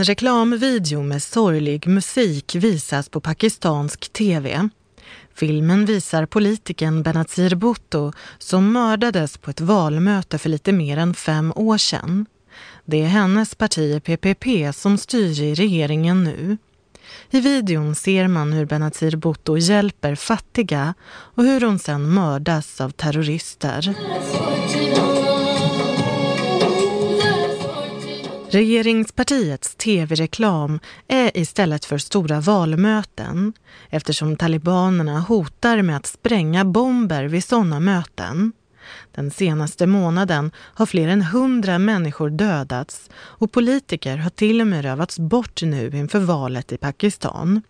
En reklamvideo med sorglig musik visas på pakistansk tv. Filmen visar politikern Benazir Bhutto som mördades på ett valmöte för lite mer än fem år sedan. Det är hennes parti PPP som styr i regeringen nu. I videon ser man hur Benazir Bhutto hjälper fattiga och hur hon sedan mördas av terrorister. Regeringspartiets tv-reklam är istället för stora valmöten eftersom talibanerna hotar med att spränga bomber vid sådana möten. Den senaste månaden har fler än hundra människor dödats och politiker har till och med rövats bort nu inför valet i Pakistan.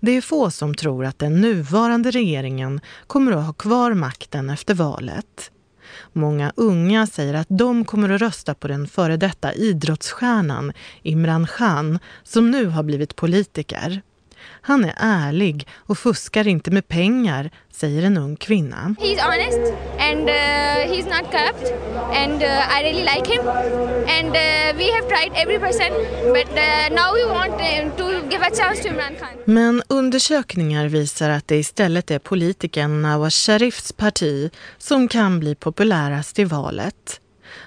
Det är få som tror att den nuvarande regeringen kommer att ha kvar makten efter valet. Många unga säger att de kommer att rösta på den före detta idrottsstjärnan Imran Khan som nu har blivit politiker. Han är ärlig och fuskar inte med pengar, säger en ung kvinna. He's honest and uh, he's not corrupt and uh, I really like him and uh, we have tried every person but uh, now we want to give a chance to Imran Khan. Men undersökningar visar att det istället är politikern Nawaz Sharifs parti som kan bli populärast i valet.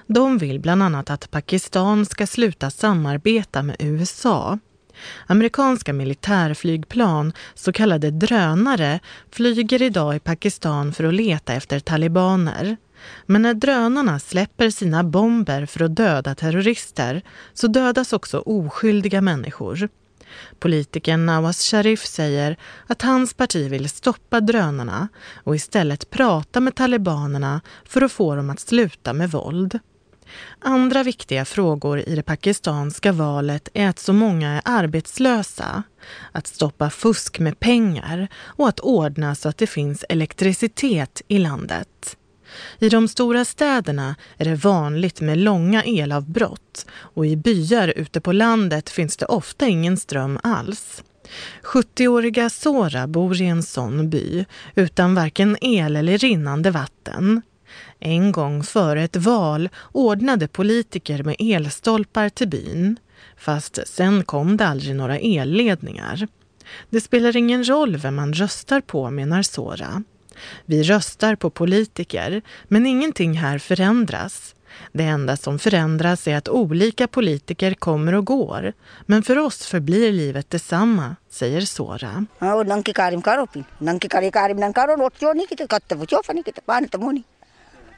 De vill bland annat att Pakistan ska sluta samarbeta med USA. Amerikanska militärflygplan, så kallade drönare, flyger idag i Pakistan för att leta efter talibaner. Men när drönarna släpper sina bomber för att döda terrorister så dödas också oskyldiga människor. Politikern Nawaz Sharif säger att hans parti vill stoppa drönarna och istället prata med talibanerna för att få dem att sluta med våld. Andra viktiga frågor i det pakistanska valet är att så många är arbetslösa, att stoppa fusk med pengar och att ordna så att det finns elektricitet i landet. I de stora städerna är det vanligt med långa elavbrott och i byar ute på landet finns det ofta ingen ström alls. 70-åriga Sora bor i en sån by utan varken el eller rinnande vatten. En gång före ett val ordnade politiker med elstolpar till byn. Fast sen kom det aldrig några elledningar. Det spelar ingen roll vem man röstar på, menar Sora. Vi röstar på politiker, men ingenting här förändras. Det enda som förändras är att olika politiker kommer och går. Men för oss förblir livet detsamma, säger Sora.